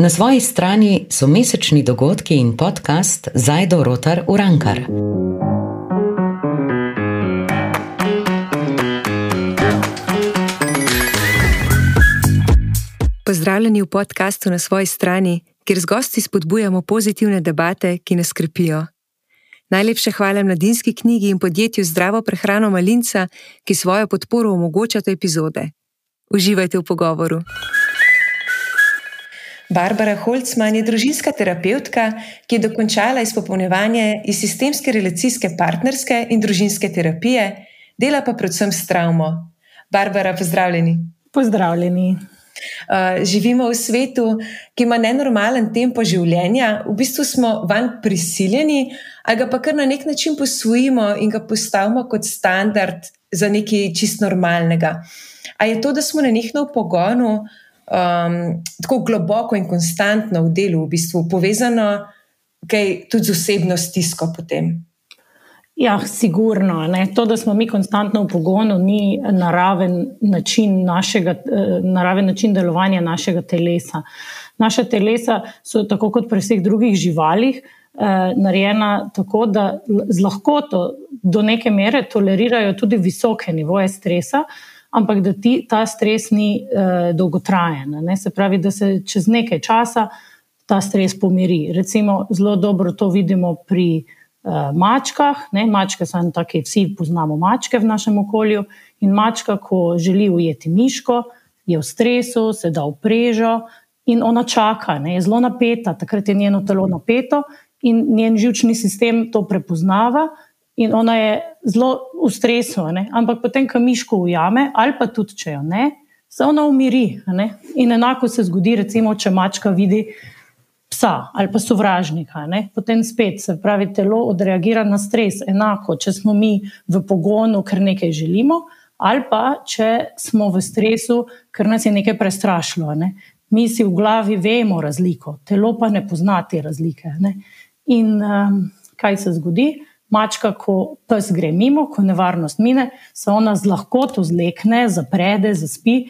Na svoji strani so mesečni dogodki in podcast Zajdo Rotar Urankar. Pozdravljeni v podkastu na svoji strani, kjer z gosti spodbujamo pozitivne debate, ki nas skrbijo. Najlepša hvala mladinski knjigi in podjetju Zdravo prehrano Malinca, ki svojo podporo omogočata epizode. Uživajte v pogovoru. Barbara Holcman je družinska terapeutka, ki je dokončala izpopolnjevanje iz sistemske relacijske partnerske in družinske terapije, dela pa predvsem s travmo. Barbara, pozdravljeni. Pozdravljeni. Uh, živimo v svetu, ki ima nenormalen tempo življenja, v bistvu smo vanj prisiljeni, ali ga pa kar na nek način posvojimo in ga postavimo kot standard za nekaj čist normalnega. A je to, da smo na njihov pogonu, um, tako globoko in konstantno v delu, v bistvu povezano kaj, tudi z osebno stisko potem. Ja, sigurno. Ne. To, da smo mi konstantno v pogonu, ni naraven način, našega, eh, naraven način delovanja našega telesa. Naša telesa so, tako kot pri vseh drugih živalih, eh, narejena tako, da z lahkoto do neke mere tolerirajo tudi visoke nivoje stresa, eh, ampak da ti, ta stres ni uh, dolgotrajen. Ne? Se pravi, da se čez nekaj časa ta stres pomiri. Recimo, zelo dobro to vidimo pri uh, mačkah. Ne? Mačke so eno tako, vsi poznamo mačke v našem okolju. In mačka, ko želi ujeti miško, je v stresu, se da v prežo in ona čaka, ne? je zelo napeta, takrat je njeno telo napeto in njen žilčni sistem to prepoznava in ona je zelo v stresu, ne? ampak potem, ko miško ujame, ali pa tudi če jo ne, se ona umiri. Ne? In enako se zgodi, recimo, če mačka vidi psa ali pa sovražnika, ne? potem spet se pravi, telo odreagira na stres, enako, če smo mi v pogonu, ker nekaj želimo. Ali pa, če smo v stresu, ker nas je nekaj prestrašilo. Ne? Mi si v glavi vemo razliko, telo pa ne pozna te razlike. Ne? In um, kaj se zgodi? Mačka, ko pes gre mimo, ko nevarnost mine, se ona z lahkoto zlekne, zaprede, zaspi.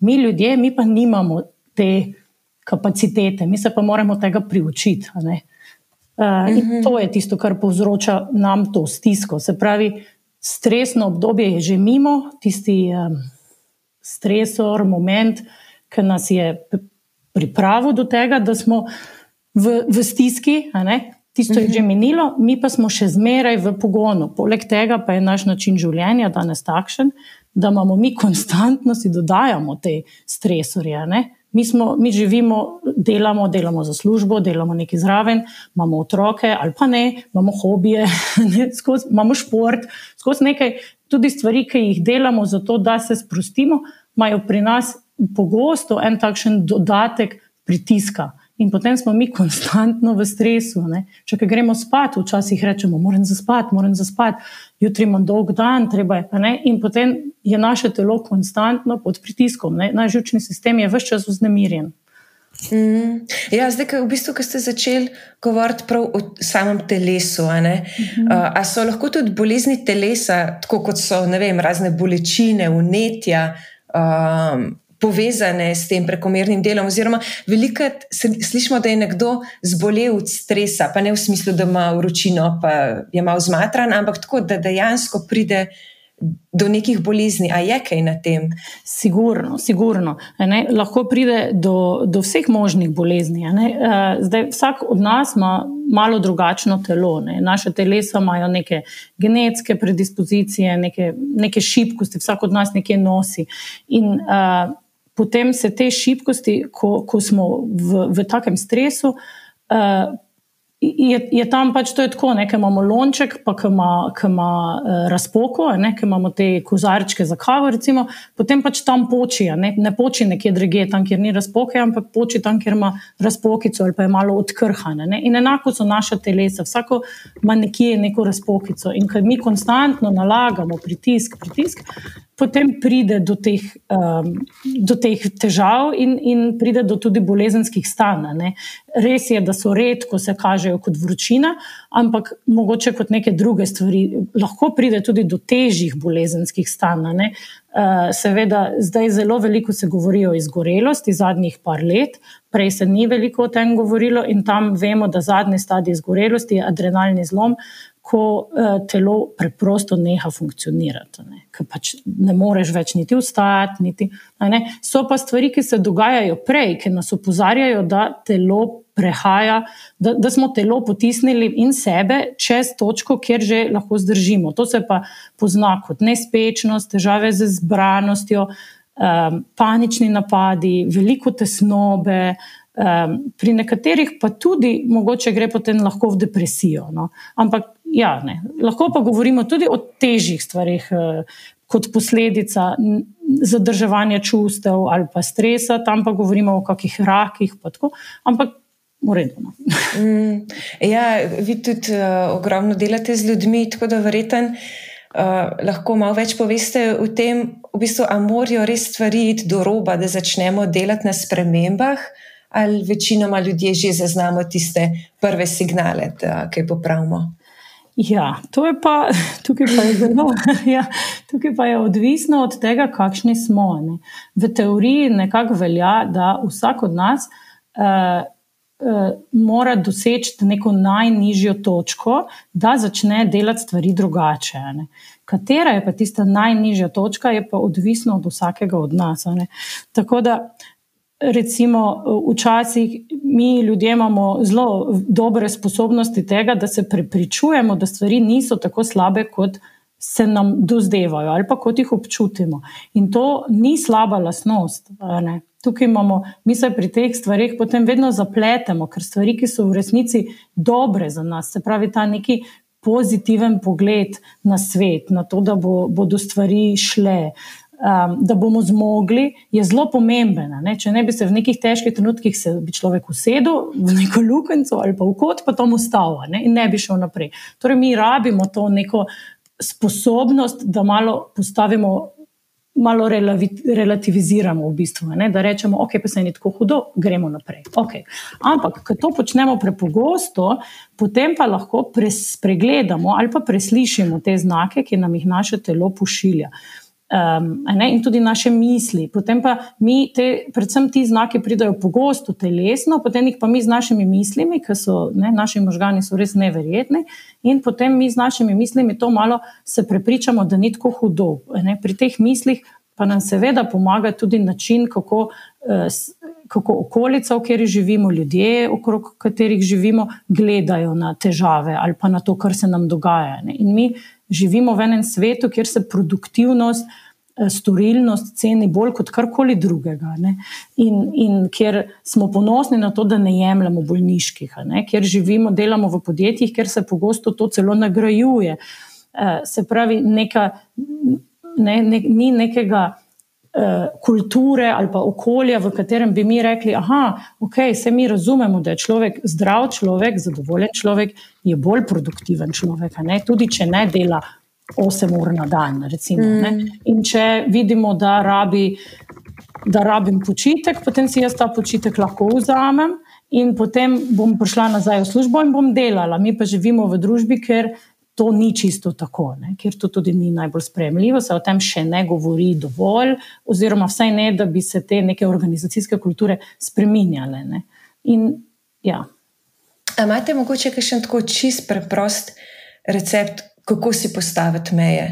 Mi ljudje, mi pa nimamo te kapacitete, mi se pa moramo tega priučiti. Uh, in mhm. to je tisto, kar povzroča nam to stisko. Se pravi, stresno obdobje je že mimo, tisti um, stresor, moment, ki nas je pripravil do tega, da smo v, v stiski, Tisto je že mhm. minilo, mi pa smo še zmeraj v pogonu. Poleg tega pa je naš način življenja danes takšen, da imamo mi konstantno si dodajamo te stresorje. Mi, smo, mi živimo, delamo, delamo za službo, delamo nekaj zraven, imamo otroke ali pa ne, imamo hobije, ne, skozi, imamo šport, skozi nekaj tudi stvari, ki jih delamo, zato da se sprostimo, imajo pri nas pogosto en takšen dodatek pritiska. In potem smo mi konstantno v stresu. Ne? Če gremo spat, včasih rečemo, moram zaspati, moram zaspati, jutri imam dolg dan, treba je. In potem je naše telo konstantno pod pritiskom, ne? naš žučni sistem je vse čas vznemirjen. Mm. Ja, zdaj, v bistvu, ko ste začeli govoriti prav o samem telesu, uh -huh. uh, a so lahko tudi bolezni telesa, tako kot so vem, razne bolečine, unetja, um, povezane s tem prekomernim delom. Oziroma, veliko slišimo, da je nekdo zbolel od stresa, pa ne v smislu, da ima vročino, pa je malo zmatran, ampak tako, da dejansko pride. Do nekih bolezni, a je kaj na tem? Sigurno, sigurno. Ne, lahko pride do, do vseh možnih bolezni. Uh, zdaj, vsak od nas ima malo drugačno telo. Ne. Naše telesa imajo neke genetske predispozicije, neke, neke šibkosti, vsak od nas nekaj nosi. In uh, potem se te šibkosti, ko, ko smo v, v takem stresu, uh, je, je tam pač to tako, da imamo lonček, pa ki ima, ki ima uh, razpoko, ki imamo te kozarčke za kavo, recimo, potem pač tam poči, ne, ne poči nekje druge, tam, kjer ni razpoke, ampak poči tam, kjer ima razpokico ali pa je malo odkrhane. Ne. In enako so naše telesa, vsako ima nekje neko razpokico. In ker mi konstantno nalagamo pritisk, pritisk potem pride do teh, um, do teh težav in, in pride do tudi bolezenskih stanj. Res je, da so redko se kažejo kot vročina, ampak mogoče kot neke druge stvari. Lahko pride tudi do težjih bolezenskih stanj. Uh, seveda, zdaj zelo veliko se govori o izgorelosti zadnjih par let, prej se ni veliko o tem govorilo, in tam vemo, da zadnji stadij izgorelosti je adrenalni zlom, ko uh, telo preprosto neha funkcionirati. Ne, pač ne moreš več niti vstajati. Niti, ne. So pa stvari, ki se dogajajo prej, ki nas opozarjajo, da telo prehaja, da, da smo telo potisnili in sebe čez točko, kjer že lahko zdržimo. To se pa pozna kot nespečnost, težave z zbranostjo, um, panični napadi, veliko tesnobe. Um, pri nekaterih pa tudi mogoče gre potem lahko v depresijo. No? Ampak ja, ne. lahko pa govorimo tudi o težjih stvarih, eh, kot posledica zadrževanja čustev ali pa stresa, tam pa govorimo o kakih rakih. Ampak. Uredno. mm, ja, vi tudi uh, ogromno delate z ljudmi, tako da verjeten, uh, lahko malo več poveste o tem, v bistvu, ali morajo res stvari iti do roba, da začnemo delati na spremembah, ali večinoma ljudje že zaznamo tiste prve signale, da kaj popravimo. Ja, to je pa, tukaj pa je zelo, ja, tukaj pa je odvisno od tega, kakšni smo. Ne. V teoriji nekako velja, da vsak od nas uh, uh, mora doseči neko najnižjo točko, da začne delati stvari drugače. Ne. Katera je pa tista najnižja točka, je pa odvisno od vsakega od nas. Ne. Tako da recimo, včasih mi ljudje imamo zelo dobre sposobnosti tega, da se prepričujemo, da stvari niso tako slabe, kot se nam dozdevajo ali pa kot jih občutimo. In to ni slaba lasnost. Tukaj imamo, mi se pri teh stvarih potem vedno zapletemo, ker stvari, ki so v resnici dobre za nas, se pravi ta neki. Pozitiven pogled na svet, na to, da bo, bodo stvari šle, um, da bomo zmogli, je zelo pomembna. Ne? Če ne bi se v nekih težkih trenutkih se, bi človek usedel v neko lukenco ali pa v kot, pa tam ustal ne? in ne bi šel naprej. Torej, mi rabimo to neko sposobnost, da malo postavimo. Malo relativiziramo, v bistvu, ne? da rečemo, da okay, se je tako hudo, gremo naprej. Okay. Ampak, ko to počnemo prepogosto, potem pa lahko pregledamo ali pa preslišimo te znake, ki nam jih naše telo pošilja. Um, ne, in tudi naše misli. Potem pa mi, te, predvsem ti znaki, pridajo pogosto telesno, potem jih pa mi z našimi mislimi, ker so ne, naši možgani so res neverjetni, in potem mi z našimi mislimi to malo se prepričamo, da ni tako hudo. Ne. Pri teh mislih pa nam seveda pomaga tudi način, kako. Uh, Kako okolica, v kateri živimo, ljudje, okrog katerih živimo, gledajo na težave ali pa na to, kar se nam dogaja. Ne. In mi živimo v enem svetu, kjer se produktivnost, eh, storilnost ceni bolj kot karkoli drugega. In, in kjer smo ponosni na to, da ne jemljemo bolniških, ne? kjer živimo, delamo v podjetjih, kjer se pogosto to celo nagrajuje. Eh, se pravi, neka, ne, ne, ni nekega. Eh, kulture ali pa okolja, v katerem bi mi rekli, da okay, se mi razumemo, da je človek zdrav človek, zadovoljen človek, je bolj produktiven človek, tudi če ne dela 8 ur na dan. Recimo, mm. In če vidimo, da, rabi, da rabim počitek, potem si jaz ta počitek lahko vzamem. In potem bom prišla nazaj v službo in bom delala. Mi pa živimo v družbi, ker to ni čisto tako, ne? ker to tudi ni najbolj sprejemljivo, se o tem še ne govori dovolj, oziroma vsaj ne, da bi se te neke organizacijske kulture spreminjale. Ne? In, ja. Imate mogoče še en tako čist preprost recept, kako si postaviti meje?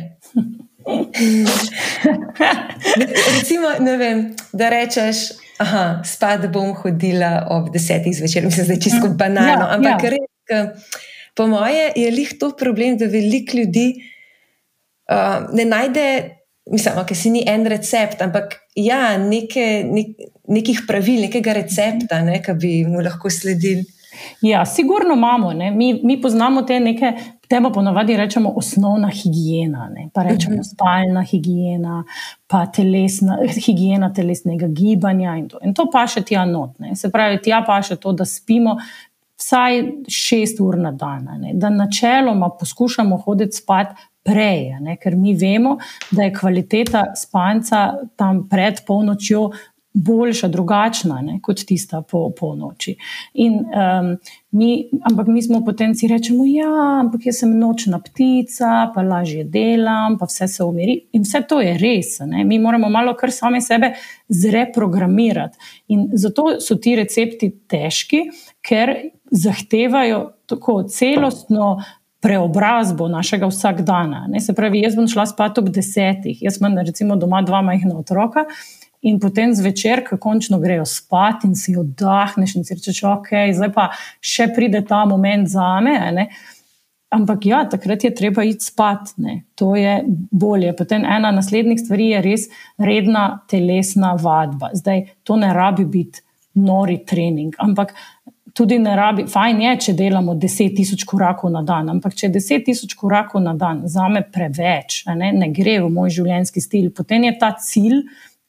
Recimo, vem, da rečeš, da spad bom hodila ob desetih zvečer, mislim, da je čisto banalno, ja, ampak ja. res po moje, je lih to problem, da veliko ljudi uh, ne najde, mislim, da si ni en recept, ampak ja, neke, nek, nekih pravil, nekega recepta, ne, ki bi mu lahko sledili. Ja, sigurno imamo. Mi, mi poznamo te neke, temu ponovadi rečemo osnovna higiena, ne? pa rečemo uh mhm. -huh. spalna higiena, pa telesna, higiena telesnega gibanja in to. In to pa še tja not. Ne? Se pravi, tja pa še to, da spimo vsaj šest ur na dan. Ne? Da načeloma poskušamo hoditi spat prej, ne? ker mi vemo, da je kvaliteta spanca tam pred polnočjo boljša, drugačna ne, kot tista po, po noči. In, um, mi, ampak mi smo potem si rečemo, da ja, jaz sem nočna ptica, pa lažje delam, pa vse se umiri. In vse to je res. Ne. Mi moramo malo kar sami sebe zreprogramirati. In zato so ti recepti težki, ker zahtevajo tako celostno. Preobrazbo našega vsakdana. Ne, se pravi, jaz bom šla spat ob desetih, jaz imam recimo doma dva majhna otroka, In potem zvečer, ko končno grejo spat in si oddahneš, in si rečeš, ok, zdaj pa še pride ta moment za me. Ne? Ampak ja, takrat je treba iti spat, ne? to je bolje. Potem ena naslednjih stvari je res redna telesna vadba. Zdaj, to ne rabi biti nori trening, ampak tudi ne rabi, fajn je, če delamo 10.000 korakov na dan, ampak če je 10.000 korakov na dan za me preveč, ne? ne gre v moj življenjski stil, potem je ta cilj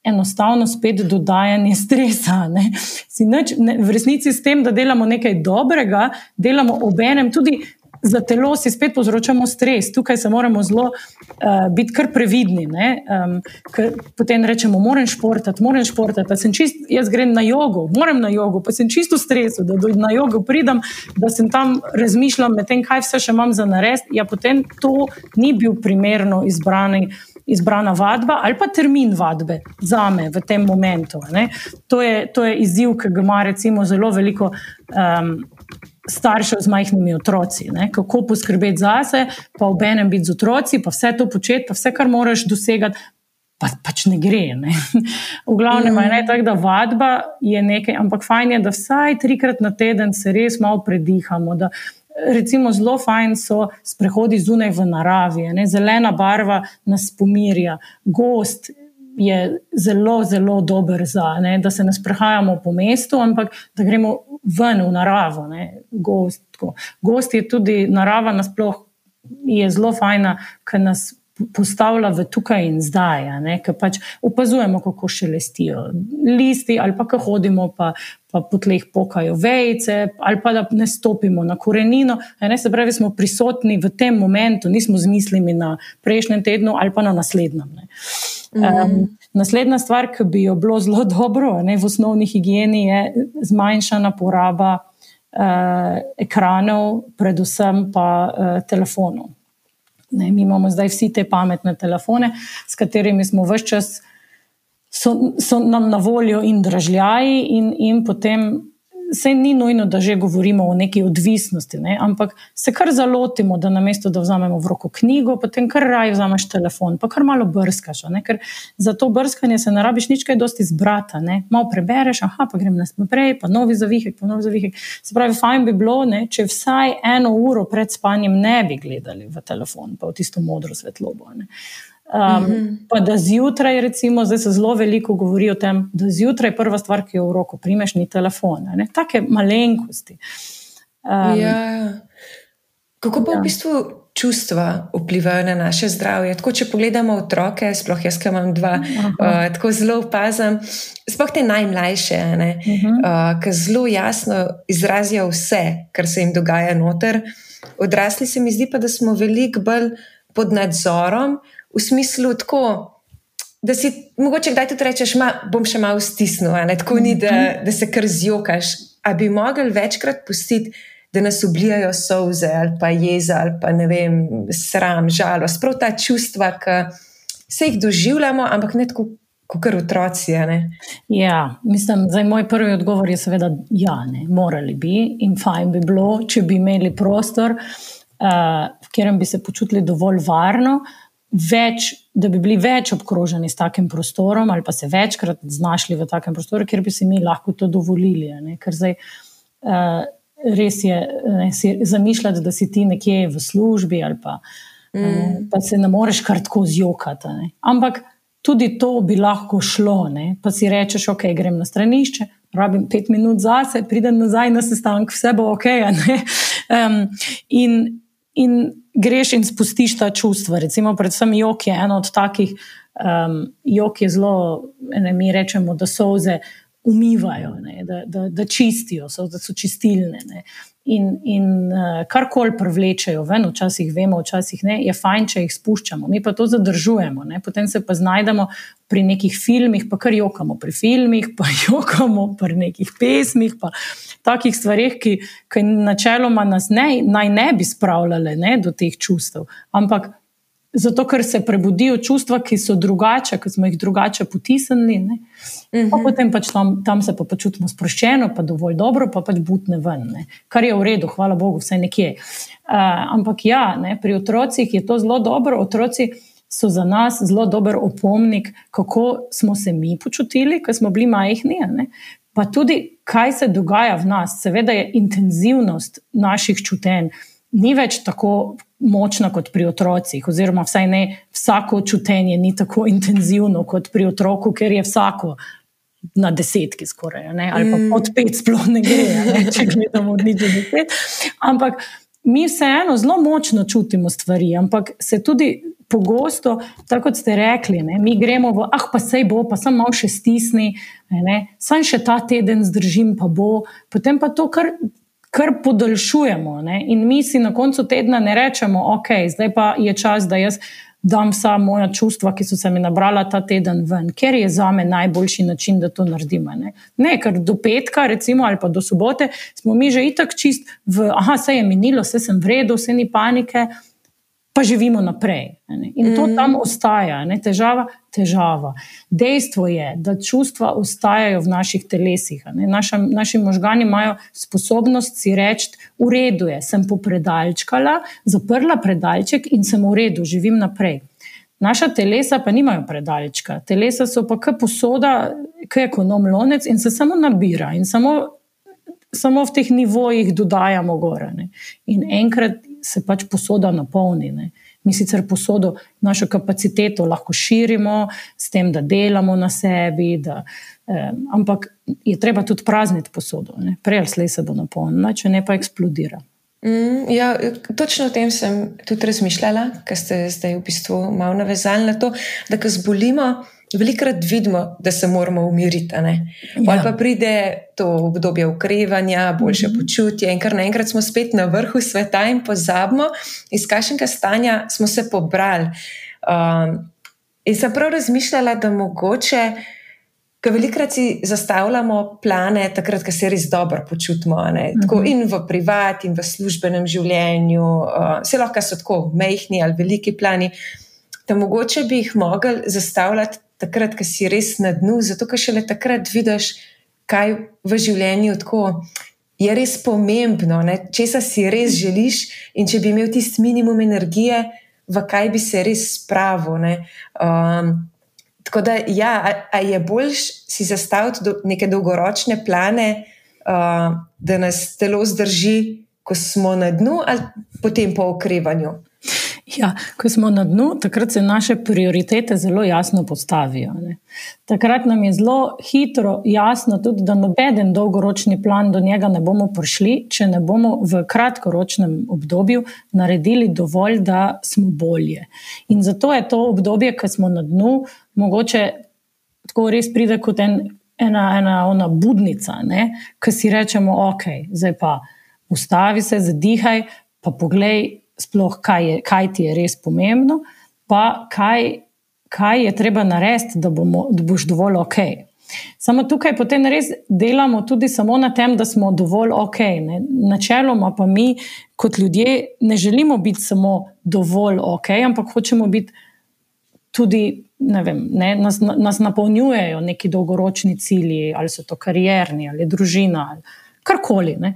enostavno spet dodajanje stresa. Nič, ne, v resnici s tem, da delamo nekaj dobrega, delamo obenem tudi. Za telo si spet povzročamo stres, tukaj se moramo zelo uh, biti kar previdni. Um, potem rečemo, moram športati, moram športati, čist, jaz grem na jogo, moram na jogo, pa sem čisto v stresu, da na jogo pridem, da sem tam razmišljam med tem, kaj vse še imam za narediti. Ja, potem to ni bil primerno izbrani izbrana vadba ali pa termin vadbe za me v tem momentu. To je, to je izziv, ki ga ima recimo zelo veliko. Um, Staršev z majhnimi otroci, ne? kako poskrbeti za sebe, pa ob enem biti z otroci, pa vse to početi, pa vse, kar moraš dosegati, pa, pač ne gre. Ne? V glavnem mm. je tako, da vadba je nekaj, ampak fajn je, da vsaj trikrat na teden se res malo predihamo. Da, recimo, zelo fajn so sprehodi zunaj v naravi. Ne? Zelena barva nas pomirja, gost. Je zelo, zelo dober za to, da se ne sprehajamo po mestu, ampak da gremo ven v naravo. Gost, gost je tudi narava, nasplošno je zelo fajna, ker nas postavlja v tukaj in zdaj, ker pač opazujemo, kako šelestijo listi, ali pa ko hodimo, pa, pa po tleh pokajo vejce, ali pa da ne stopimo na korenino. Ne, se pravi, smo prisotni v tem momentu, nismo z mislimi na prejšnjem tednu ali pa na naslednjem. Mm. Um, naslednja stvar, ki bi jo bilo zelo dobro ne, v osnovni higieni, je zmanjšana poraba uh, ekranov, predvsem pa uh, telefonov. Ne, mi imamo zdaj vsi te pametne telefone, s katerimi smo vse čas, so, so nam na voljo in državljani, in, in potem se ni nujno, da že govorimo o neki odvisnosti, ne? ampak se kar zalotimo, da namesto da vzamemo v roko knjigo, potem kar raje vzameš telefon, pa kar malo brskaš. Ker za to brskanje se ne rabiš nič kaj dosti zbrata. Ne? Malo prebereš, aha, pa grem naprej, pa novi zavihek, pa novi zavihek. Se pravi, fajn bi bilo, ne? če vsaj eno uro pred spanjem ne bi gledali v telefon, pa v tisto modro svetlobo. Ne? Um, mm -hmm. Pa da zjutraj, recimo, zdaj se zelo veliko govori o tem, da zjutraj prva stvar, ki jo v roko primeš, ni telefon. Take malenkosti. Um, ja. Kako pa ja. v bistvu čustva vplivajo na naše zdravje? Tako, če pogledamo otroke, sploh jaz, ki imam dva, uh, tako zelo opazam, sploh te najmlajše, uh -huh. uh, ki zelo jasno izrazijo vse, kar se jim dogaja noter. Odrasli se mi zdi pa, da smo veliko bolj pod nadzorom v smislu tako. Da si mogoče kdaj tudi rečeš, da bom še malo stisnil, tako ni, da, mhm. da se kar zjokaš. A bi mogli večkrat pustiti, da nas ubijajo solze ali pa jeza ali pa ne vem, sram, žalost, prav ta čustva, ki se jih doživljamo, ampak ne tako. Kot otroci. Ja, mislim, da je moj prvi odgovor, je seveda, da ja, ne, morali bi in fajn bi bilo, če bi imeli prostor, uh, v katerem bi se počutili dovolj varno, uh, več, da bi bili več obkroženi s takim prostorom, ali pa se večkrat znašli v takem prostoru, kjer bi si mi lahko to dovolili. Ne? Ker zdaj uh, res je ne, zamišljati, da si ti nekje v službi, ali pa, mm. uh, pa se ne moreš kar tako zjokati. Ne? Ampak tudi to bi lahko šlo, ne? pa si rečeš, ok, grem na stranišče. Rabim pet minut zase, pridem nazaj na sestanek, vse bo ok. Um, in, in greš in spustiš ta čustva. Recimo, predvsem jok je eno od takih, um, jok je zelo, ne, mi rečemo, da soze umivajo, ne, da, da, da čistijo, so, da so čistilne. Ne. In, in uh, karkoli privlečejo ven, včasih vemo, včasih ne, je fajn, če jih spuščamo. Mi pa to zadržujemo, ne? potem se pa znajdemo pri nekih filmih, pa kar jokamo pri filmih, pa jokamo pri nekih pesmih, pa takih stvarih, ki, ki načeloma nas ne, naj ne bi spravljale ne, do teh čustev. Ampak zato, ker se prebudijo čustva, ki so drugače, ki smo jih drugače potisnili. Uh -huh. pa mhm. potem pač tam, tam se pa počutimo sproščeno, pa dovolj dobro, pa pač butne ven, ne. kar je v redu, hvala Bogu, vse nekje. Uh, ampak ja, ne, pri otrocih je to zelo dobro. Otroci so za nas zelo dober opomnik, kako smo se mi počutili, ko smo bili majhni. Ne. Pa tudi, kaj se dogaja v nas. Seveda je intenzivnost naših čutenj ni več tako močna kot pri otrocih, oziroma vsaj ne vsako čutenje ni tako intenzivno kot pri otroku, ker je vsako na desetki skoraj, ne? ali pa mm. od pet sploh ne gre, ne? če gledamo od nič do deset. Ampak mi vseeno zelo močno čutimo stvari, ampak se tudi. Pogosto, tako kot ste rekli, ne, mi gremo v, ah, pa sej bo, pa sem malo še stisni, sam še ta teden zdržim, pa bo, potem pa to kar kar podaljšujemo. Ne? In mi si na koncu tedna ne rečemo, ok, zdaj pa je čas, da jaz dam vsa moja čustva, ki so se mi nabrala ta teden ven, ker je za me najboljši način, da to naredimo. Ne? ne, ker do petka, recimo, ali pa do sobote, smo mi že itak čist v, ah, vse je minilo, vse sem vredno, vse ni panike pa živimo naprej. In to mm. tam ostaja, ne? težava, težava. Dejstvo je, da čustva ostajajo v naših telesih. Naša, naši možgani imajo sposobnost si reči: V redu je, sem popredalčkala, zaprla predalček in sem v redu, živim naprej. Naša telesa pa nimajo predalčka, telesa so pa kot posoda, kot je ekonom lonec in se samo nabira in samo, samo v teh nivojih dodajamo gore. Ne? In enkrat se pač posoda napolni. Ne. Mi sicer posodo, našo kapaciteto lahko širimo s tem, da delamo na sebi, da, eh, ampak je treba tudi prazniti posodo. Ne. Prej ali slej se bo napolnila, če ne pa eksplodira. Mm, ja, točno o tem sem tudi razmišljala, ker ste zdaj v bistvu malo navezali na to, da ko zbolimo. Velikrat vidimo, da se moramo umiriti. Ja. Pa pride to obdobje ukrevanja, boljše mm -hmm. počutje, in kar naenkrat smo spet na vrhu sveta in pozabimo, iz kakšnega stanja smo se pobrali. Um, in sem prav razmišljala, da mogoče, ker velikrat si zastavljamo plane, takrat, ko se res dobro počutimo, mm -hmm. tako in v privat, in v službenem življenju, uh, vse lahko so tako mehki ali veliki plani. Da mogoče bi jih mogli zastavljati takrat, ko si res na dnu, zato ker šele takrat vidiš, kaj v življenju tako je res pomembno, če si res želiš in če bi imel tisti minimum energije, v kaj bi se res spravil. Um, tako da, ja, a, a je boljš si zastaviti do, neke dolgoročne plane, uh, da nas telo zdrži, ko smo na dnu, ali potem po okrevanju. Ja, ko smo na dnu, takrat se naše prioritete zelo jasno postavijo. Ne. Takrat nam je zelo hitro jasno, tudi, da noben dolgoročni plan do njega ne bomo prišli, če ne bomo v kratkoročnem obdobju naredili dovolj, da smo bolje. In zato je to obdobje, ko smo na dnu, mogoče tako res pride kot en, ena, ena ona budnica, ki si rečemo, ok, zdaj pa ustavi se, zadihaj, pa poglej sploh, kaj, je, kaj ti je res pomembno, pa kaj, kaj je treba narediti, da, da boš dovolj ok. Samo tukaj potem res delamo tudi samo na tem, da smo dovolj ok. Ne? Načeloma pa mi, kot ljudje, ne želimo biti samo dovolj ok, ampak hočemo biti tudi, ne vem, ne, nas, nas napolnjujejo neki dolgoročni cilji, ali so to karierni, ali družina, ali karkoli. Ne?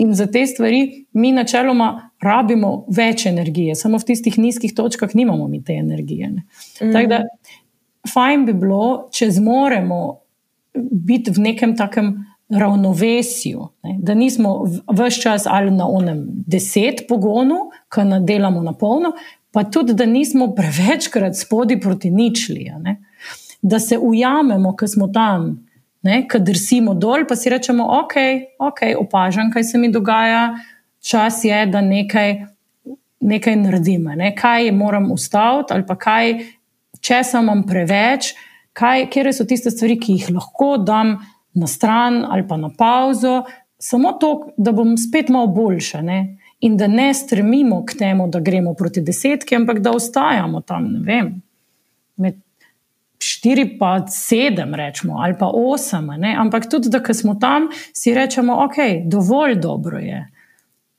In za te stvari mi načeloma rabimo več energije, samo v tistih nizkih točkah nimamo mi te energije. Mm. Tako da, fajn bi bilo, če zmoremo biti v nekem takem ravnovesju, ne? da nismo vse čas ali na onem deset pogonu, ki nas delamo na polno, pa tudi, da nismo prevečkrat spodi proti ničli. Da se ujamemo, ker smo tam Ker drsimo dol, pa si rečemo, ok, ok, opažam, kaj se mi dogaja, čas je, da nekaj, nekaj naredim. Ne? Kaj moram ustaviti, ali pa kaj, če sem vam preveč, kaj, kje so tiste stvari, ki jih lahko dam na stran ali pa na pauzo, samo to, da bom spet malo boljša. Ne? In da ne stremimo k temu, da gremo proti desetki, ampak da ostajamo tam, ne vem, med štiri, pa sedem, rečemo, ali pa osem. Ne? Ampak tudi, da smo tam, si rečemo, ok, dovolj dobro je.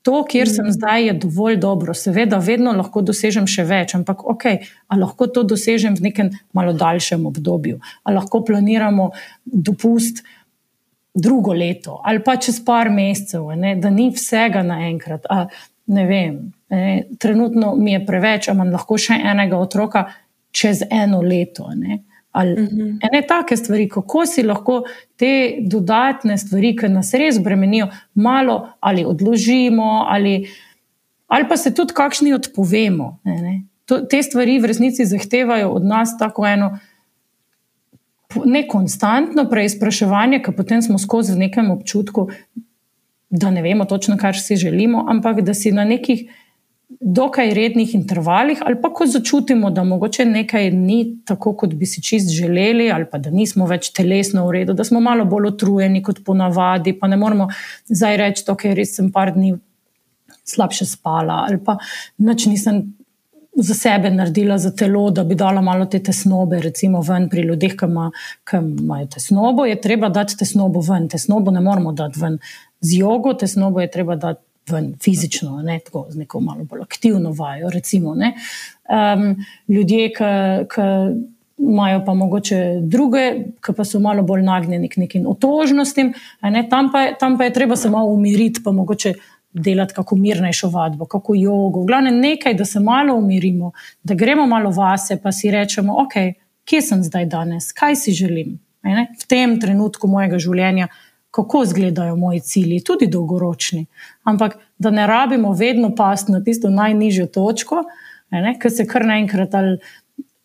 To, kjer sem mm. zdaj, je dovolj dobro. Seveda, vedno lahko dosežem še več, ampak ok, ali lahko to dosežem v nekem malo daljšem obdobju, ali lahko planiramo dopust drugo leto ali pa čez par mesecev, ne, da ni vsega naenkrat. Ne vem, ne, trenutno mi je preveč, ali imam lahko še enega otroka čez eno leto. Ne. Ali uh -huh. ene take stvari, kako si lahko te dodatne stvari, ki nas res bremenijo, malo ali odložimo, ali, ali pa se tudi kakšni odpovemo. Ne, ne. To, te stvari v resnici zahtevajo od nas tako eno ne konstantno preizpraševanje, ki potem smo skozi v nekem občutku, da ne vemo točno, kar si želimo, ampak da si na nekih dokaj rednih intervalih, ali pa ko začutimo, da mogoče nekaj ni tako, kot bi si čist želeli, ali pa da nismo več telesno v redu, da smo malo bolj utrujeni kot ponavadi, pa ne moramo zdaj reči, da okay, res sem par dni slabše spala, ali pa noč nisem za sebe naredila za telo, da bi dala malo te tesnobe, recimo ven pri ljudeh, ki, ima, ki imajo tesnobo, je treba dati tesnobo ven. Tesnobo ne moramo dati ven z jogo, tesnobo je treba dati ven fizično, ne tako z neko malo bolj aktivno vajo. Recimo, um, ljudje, ki. Imajo pa mogoče druge, ki pa so malo bolj nagnjeni k nekim otožnostim, ne? tam, pa je, tam pa je treba se malo umiriti, pa mogoče delati kako mirnejšo vadbo, kako jogo. V glavnem nekaj, da se malo umirimo, da gremo malo vase, pa si rečemo, ok, kje sem zdaj danes, kaj si želim. Ne? V tem trenutku mojega življenja, kako izgledajo moji cilji, tudi dolgoročni. Ampak da ne rabimo vedno pasti na tisto najnižjo točko, ker se kar naenkrat ali.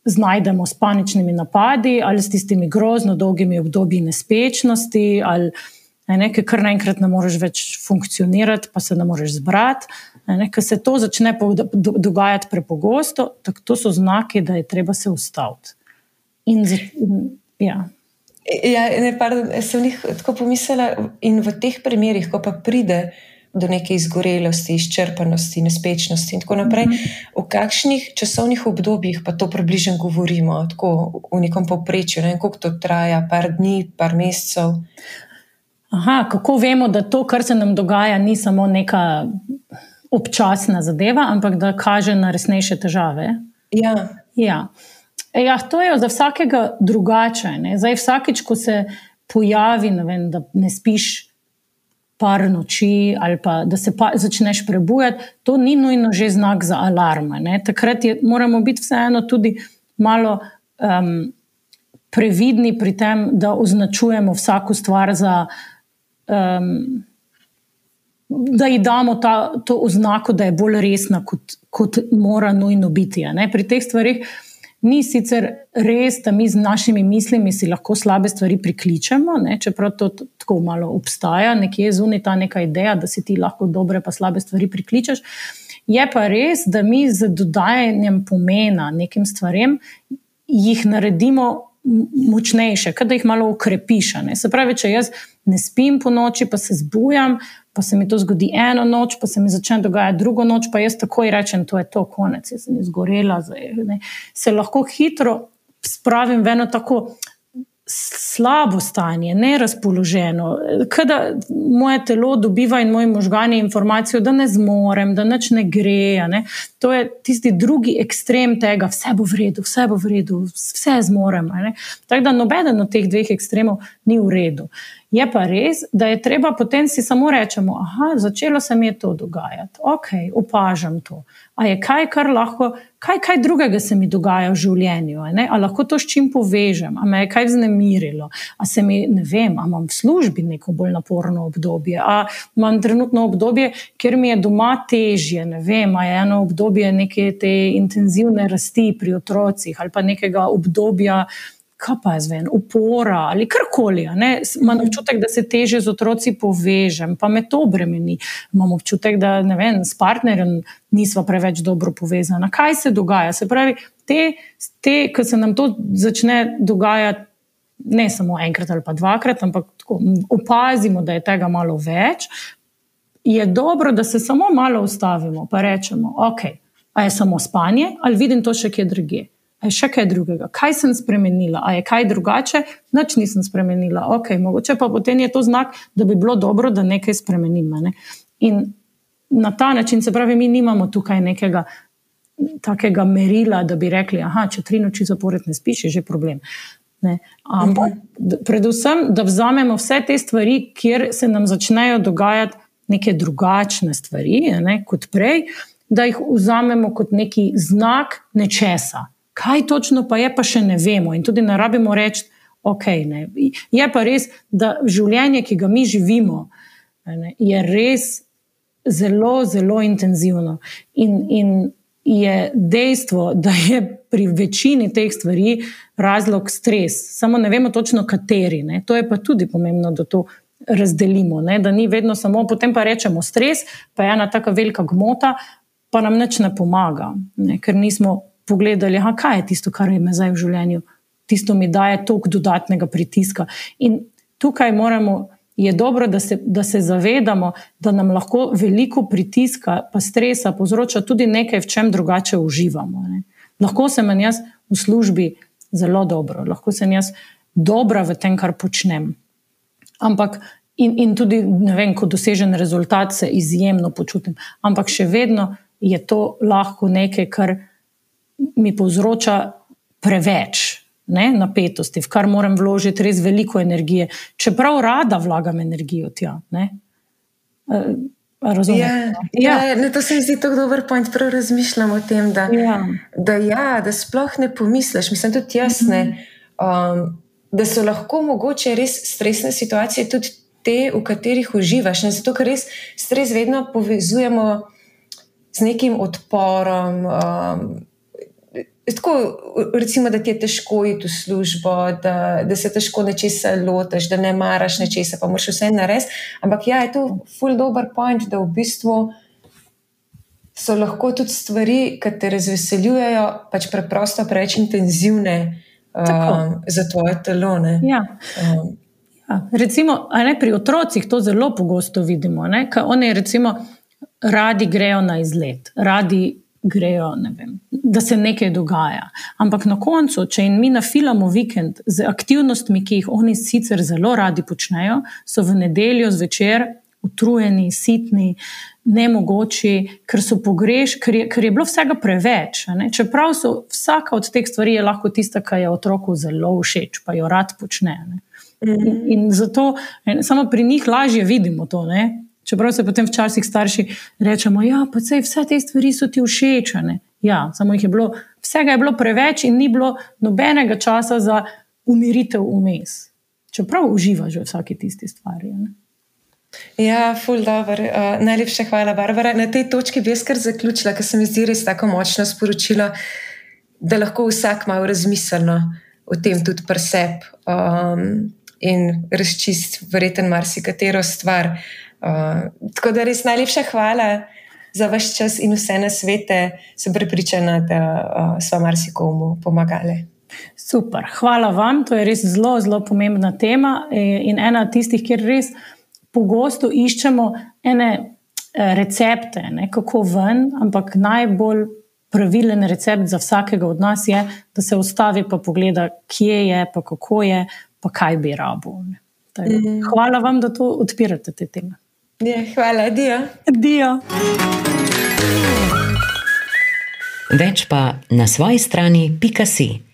Znajdemo s paničnimi napadi ali s tistimi grozno dolgimi obdobji nespečnosti, ali Ker kar naenkrat ne moreš več funkcionirati, pa se ne moreš zbrati. Ker se to začne dogajati prepogosto, tako to so znaki, da je treba se ustaviti. In, ja. Ja, ne, pardon, sem jih tako pomislila, in v teh primerih, ko pa pride do neke izgorelosti, izčrpanosti, nespečnosti in tako naprej, mm -hmm. v kakšnih časovnih obdobjih pa to približno govorimo, tako v nekem povprečju, ne vem, koliko to traja, par dni, par mesecev. Aha, kako vemo, da to, kar se nam dogaja, ni samo neka občasna zadeva, ampak da kaže na resnejše težave? Ja. ja. Ja to je za vsakega drugače. Ne? Zdaj, vsakič, ko se pojavi, ne vem, da ne spiš. Par noči, ali pa da se pa začneš prebujati, to ni nujno že znak za alarm. Takrat je, moramo biti vseeno tudi malo um, previdni pri tem, da označujemo vsako stvar za um, da ji damo ta, to oznako, da je bolj resna, kot, kot mora nujno biti. Pri teh stvarih ni sicer res, da mi z našimi mislimi si lahko slabe stvari prikličemo, ne? čeprav to tako malo obstaja, nekje zunaj ta neka ideja, da si ti lahko dobre, pa slabe stvari prikličeš. Je pa res, da mi z dodajanjem pomena nekim stvarem jih naredimo močnejše, da jih malo ukrepiš. Se pravi, če jaz ne spim po noči, pa se zbujam, pa se mi to zgodi eno noč, pa se mi začne dogajati drugo noč, pa jaz takoj rečem, da je to konec, jaz sem izgorela. Zdaj, se lahko hitro spravim v eno tako slabo stanje, nerazpoloženo, da moje telo dobiva in moji možgani informacijo, da ne zmorem, da nič ne gre. Ne? To je tisti drugi ekstrem tega, vse bo v redu, vse bo v redu, vse zmorem. Tako da nobeden od teh dveh ekstremov ni v redu. Je pa res, da je treba potem si samo reči, da je začelo se mi to dogajati, ok, opažam to. A je kaj, kar lahko, kaj, kaj drugega se mi dogaja v življenju, ali lahko to s čim povežem, ali me je kaj vznemirilo, ali se mi, ne vem, ali imam v službi neko bolj naporno obdobje, ali imam trenutno obdobje, kjer mi je doma težje, ne vem, ali je eno obdobje neke te intenzivne rasti pri otrocih ali pa nekega obdobja kaj pa je zven, upora ali karkoli. Imam občutek, da se teže z otroci povežem, pa me to bremeni. Imam občutek, da vem, s partnerjem nismo preveč dobro povezani. Kaj se dogaja? Se pravi, te, te ki se nam to začne dogajati. ne samo enkrat ali pa dvakrat, ampak tako, opazimo, da je tega malo več, je dobro, da se samo malo ustavimo in rečemo, ok, a je samo spanje ali vidim to še kje drugje. Je še kaj drugega, kaj sem spremenila, a je kaj drugače, nič nisem spremenila. Ok, mogoče pa potem je to znak, da bi bilo dobro, da nekaj spremenim. Ne? In na ta način, se pravi, mi nimamo tukaj nekega takega merila, da bi rekli, da če tri noči zapored ne spiš, je že problem. Ampak, predvsem, da vzamemo vse te stvari, kjer se nam začnejo dogajati neke drugačne stvari ne, kot prej, da jih vzamemo kot neki znak nečesa. Kaj točno pa je, pa še ne vemo. In tudi ne rabimo reči, ok. Ne. Je pa res, da življenje, ki ga mi živimo, ne, je res zelo, zelo intenzivno. In, in je dejstvo, da je pri večini teh stvari razlog stres. Samo ne vemo točno, kateri. Ne. To je pa tudi pomembno, da to razdelimo. Ne. Da ni vedno samo, potem pa rečemo stres, pa je ena tako velika gmota, pa nam nič ne pomaga, ne. ker nismo pogledali, aha, kaj je tisto, kar je me zdaj v življenju. Tisto mi daje toliko dodatnega pritiska. In tukaj moramo je dobro, da se, da se zavedamo, da nam lahko veliko pritiska in stresa povzroča tudi nekaj, v čem drugače uživamo. Ne. Lahko sem jaz v službi zelo dobro, lahko sem jaz dobra v tem, kar počnem. Ampak in, in tudi, vem, ko dosežen rezultat, se izjemno počutim. Ampak še vedno je to lahko nekaj, kar mi povzroča preveč ne, napetosti, v kar moram vložiti res veliko energije, čeprav rada vlagam energijo tja. Ne. Eh, razumem. Ja, ja. Ja, ne, to se mi zdi tako dober point, prav razmišljam o tem, da, ja. Da, ja, da sploh ne pomisliš. Mislim, tudi jasne, um, da so lahko mogoče res stresne situacije, tudi te, v katerih uživaš. Ne, zato, ker res stres vedno povezujemo z nekim odporom. Um, Tako, recimo, da ti je težko iti v službo, da, da se težko nečesa lotiš, da ne maraš nečesa, pa moraš vse narediti. Ampak ja, je to full dobro point, da v bistvu so lahko tudi stvari, ki te razveseljujejo, pač preprosto preveč intenzivne um, za tvoje telo. Ja. Um. Ja. Recimo, ne, pri otrocih to zelo pogosto vidimo. Oni radi grejo na izlet, radi grejo, vem, da se nekaj dogaja. Ampak na koncu, če jim mi nafilamo vikend z aktivnostmi, ki jih oni sicer zelo radi počnejo, so v nedeljo zvečer utrujeni, sitni, nemogoči, ker so pogreš, ker je, ker je bilo vsega preveč. Čeprav so vsaka od teh stvari lahko tista, ki je otroku zelo všeč, pa jo rad počne. In, in zato samo pri njih lažje vidimo to. Ne? Čeprav se potem včasih starši rečemo, da ja, vse te stvari so ti všečene. Ja, samo jih je bilo, vsega je bilo preveč in ni bilo nobenega časa za umiritev vmes. Čeprav uživaš v vsaki tisti stvari. Ne? Ja, ful dobr. Uh, najlepša hvala, Barbara. Na tej točki bi jaz kar zaključila, ker se mi zdi res tako močno sporočilo, da lahko vsak malo razmisleno o tem tudi preseb um, in razčist verjeten marsikatero stvar. Uh, tako da res najlepša hvala za vaš čas in vse na svete. Sem prepričana, da uh, smo marsikomu pomagali. Super, hvala vam. To je res zelo, zelo pomembna tema e, in ena tistih, kjer res pogosto iščemo ene recepte, ne, kako ven, ampak najbolj pravilen recept za vsakega od nas je, da se ustavi in pogleda, kje je, pa kako je, pa kaj bi rabo. Mhm. Hvala vam, da to odpirate te teme. Ja, hvala, Dio. Dio. Več pa na svoji strani, pika si.